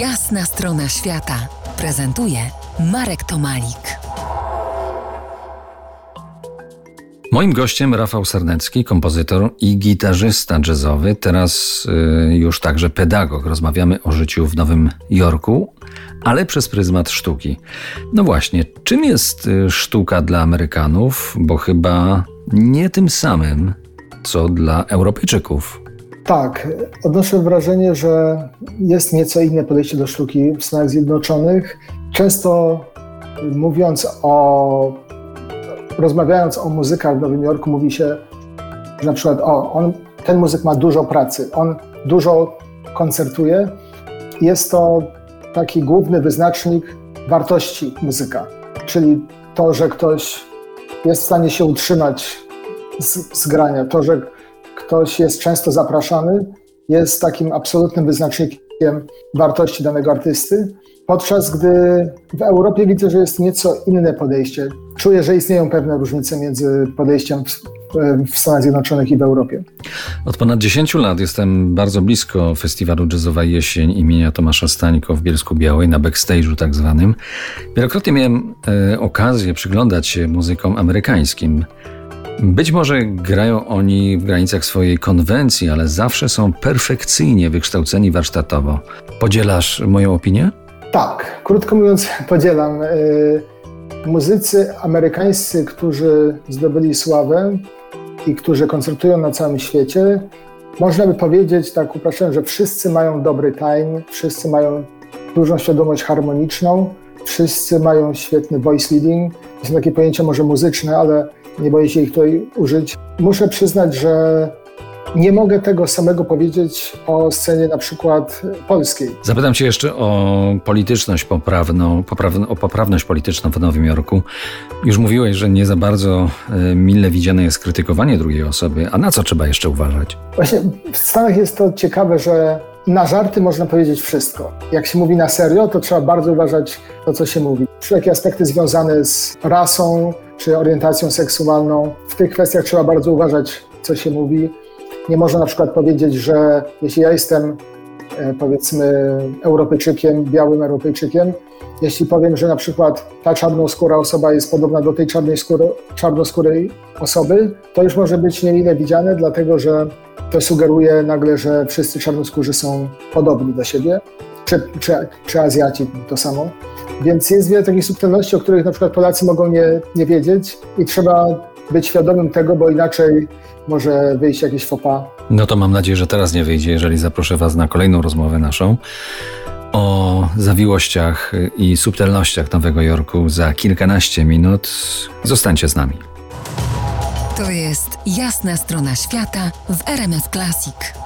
Jasna strona świata prezentuje Marek Tomalik. Moim gościem Rafał Sernecki, kompozytor i gitarzysta jazzowy, teraz y, już także pedagog. Rozmawiamy o życiu w Nowym Jorku, ale przez pryzmat sztuki. No właśnie, czym jest y, sztuka dla Amerykanów? Bo chyba nie tym samym, co dla Europejczyków. Tak, odnoszę wrażenie, że jest nieco inne podejście do sztuki w Stanach Zjednoczonych. Często mówiąc o, rozmawiając o muzykach w Nowym Jorku, mówi się, na przykład o, on, ten muzyk ma dużo pracy, on dużo koncertuje. Jest to taki główny wyznacznik wartości muzyka, czyli to, że ktoś jest w stanie się utrzymać z, z grania, to, że ktoś jest często zapraszany, jest takim absolutnym wyznacznikiem wartości danego artysty, podczas gdy w Europie widzę, że jest nieco inne podejście. Czuję, że istnieją pewne różnice między podejściem w, Stanach Zjednoczonych i w Europie. Od ponad 10 lat jestem bardzo blisko festiwalu Jazzowa Jesień imienia Tomasza Stańko w Bielsku Białej, na backstage'u tak zwanym. Wielokrotnie miałem e, okazję przyglądać się muzykom amerykańskim. Być może grają oni w granicach swojej konwencji, ale zawsze są perfekcyjnie wykształceni warsztatowo. Podzielasz moją opinię? Tak, krótko mówiąc, podzielam. Y, muzycy amerykańscy, którzy zdobyli sławę i którzy koncertują na całym świecie, można by powiedzieć, tak upraszczając, że wszyscy mają dobry time, wszyscy mają dużą świadomość harmoniczną, wszyscy mają świetny voice leading. To są takie pojęcia może muzyczne, ale nie boję się ich tutaj użyć. Muszę przyznać, że nie mogę tego samego powiedzieć o scenie na przykład polskiej. Zapytam Cię jeszcze o polityczność poprawną, poprawną, o poprawność polityczną w Nowym Jorku. Już mówiłeś, że nie za bardzo e, mile widziane jest krytykowanie drugiej osoby, a na co trzeba jeszcze uważać? Właśnie w Stanach jest to ciekawe, że na żarty można powiedzieć wszystko. Jak się mówi na serio, to trzeba bardzo uważać to, co się mówi. Wszelkie aspekty związane z rasą czy orientacją seksualną, w tych kwestiach trzeba bardzo uważać, co się mówi. Nie można na przykład powiedzieć, że jeśli ja jestem e, powiedzmy Europejczykiem, białym Europejczykiem, jeśli powiem, że na przykład ta czarnoskóra osoba jest podobna do tej czarnej skóry, czarnoskórej osoby, to już może być niemile widziane, dlatego że to sugeruje nagle, że wszyscy czarnoskórzy są podobni do siebie, czy, czy, czy Azjaci to samo. Więc jest wiele takich subtelności, o których na przykład Polacy mogą nie, nie wiedzieć i trzeba być świadomym tego, bo inaczej może wyjść jakieś fopa. No to mam nadzieję, że teraz nie wyjdzie, jeżeli zaproszę Was na kolejną rozmowę naszą o zawiłościach i subtelnościach Nowego Jorku za kilkanaście minut. Zostańcie z nami. To jest jasna strona świata w RMS Classic.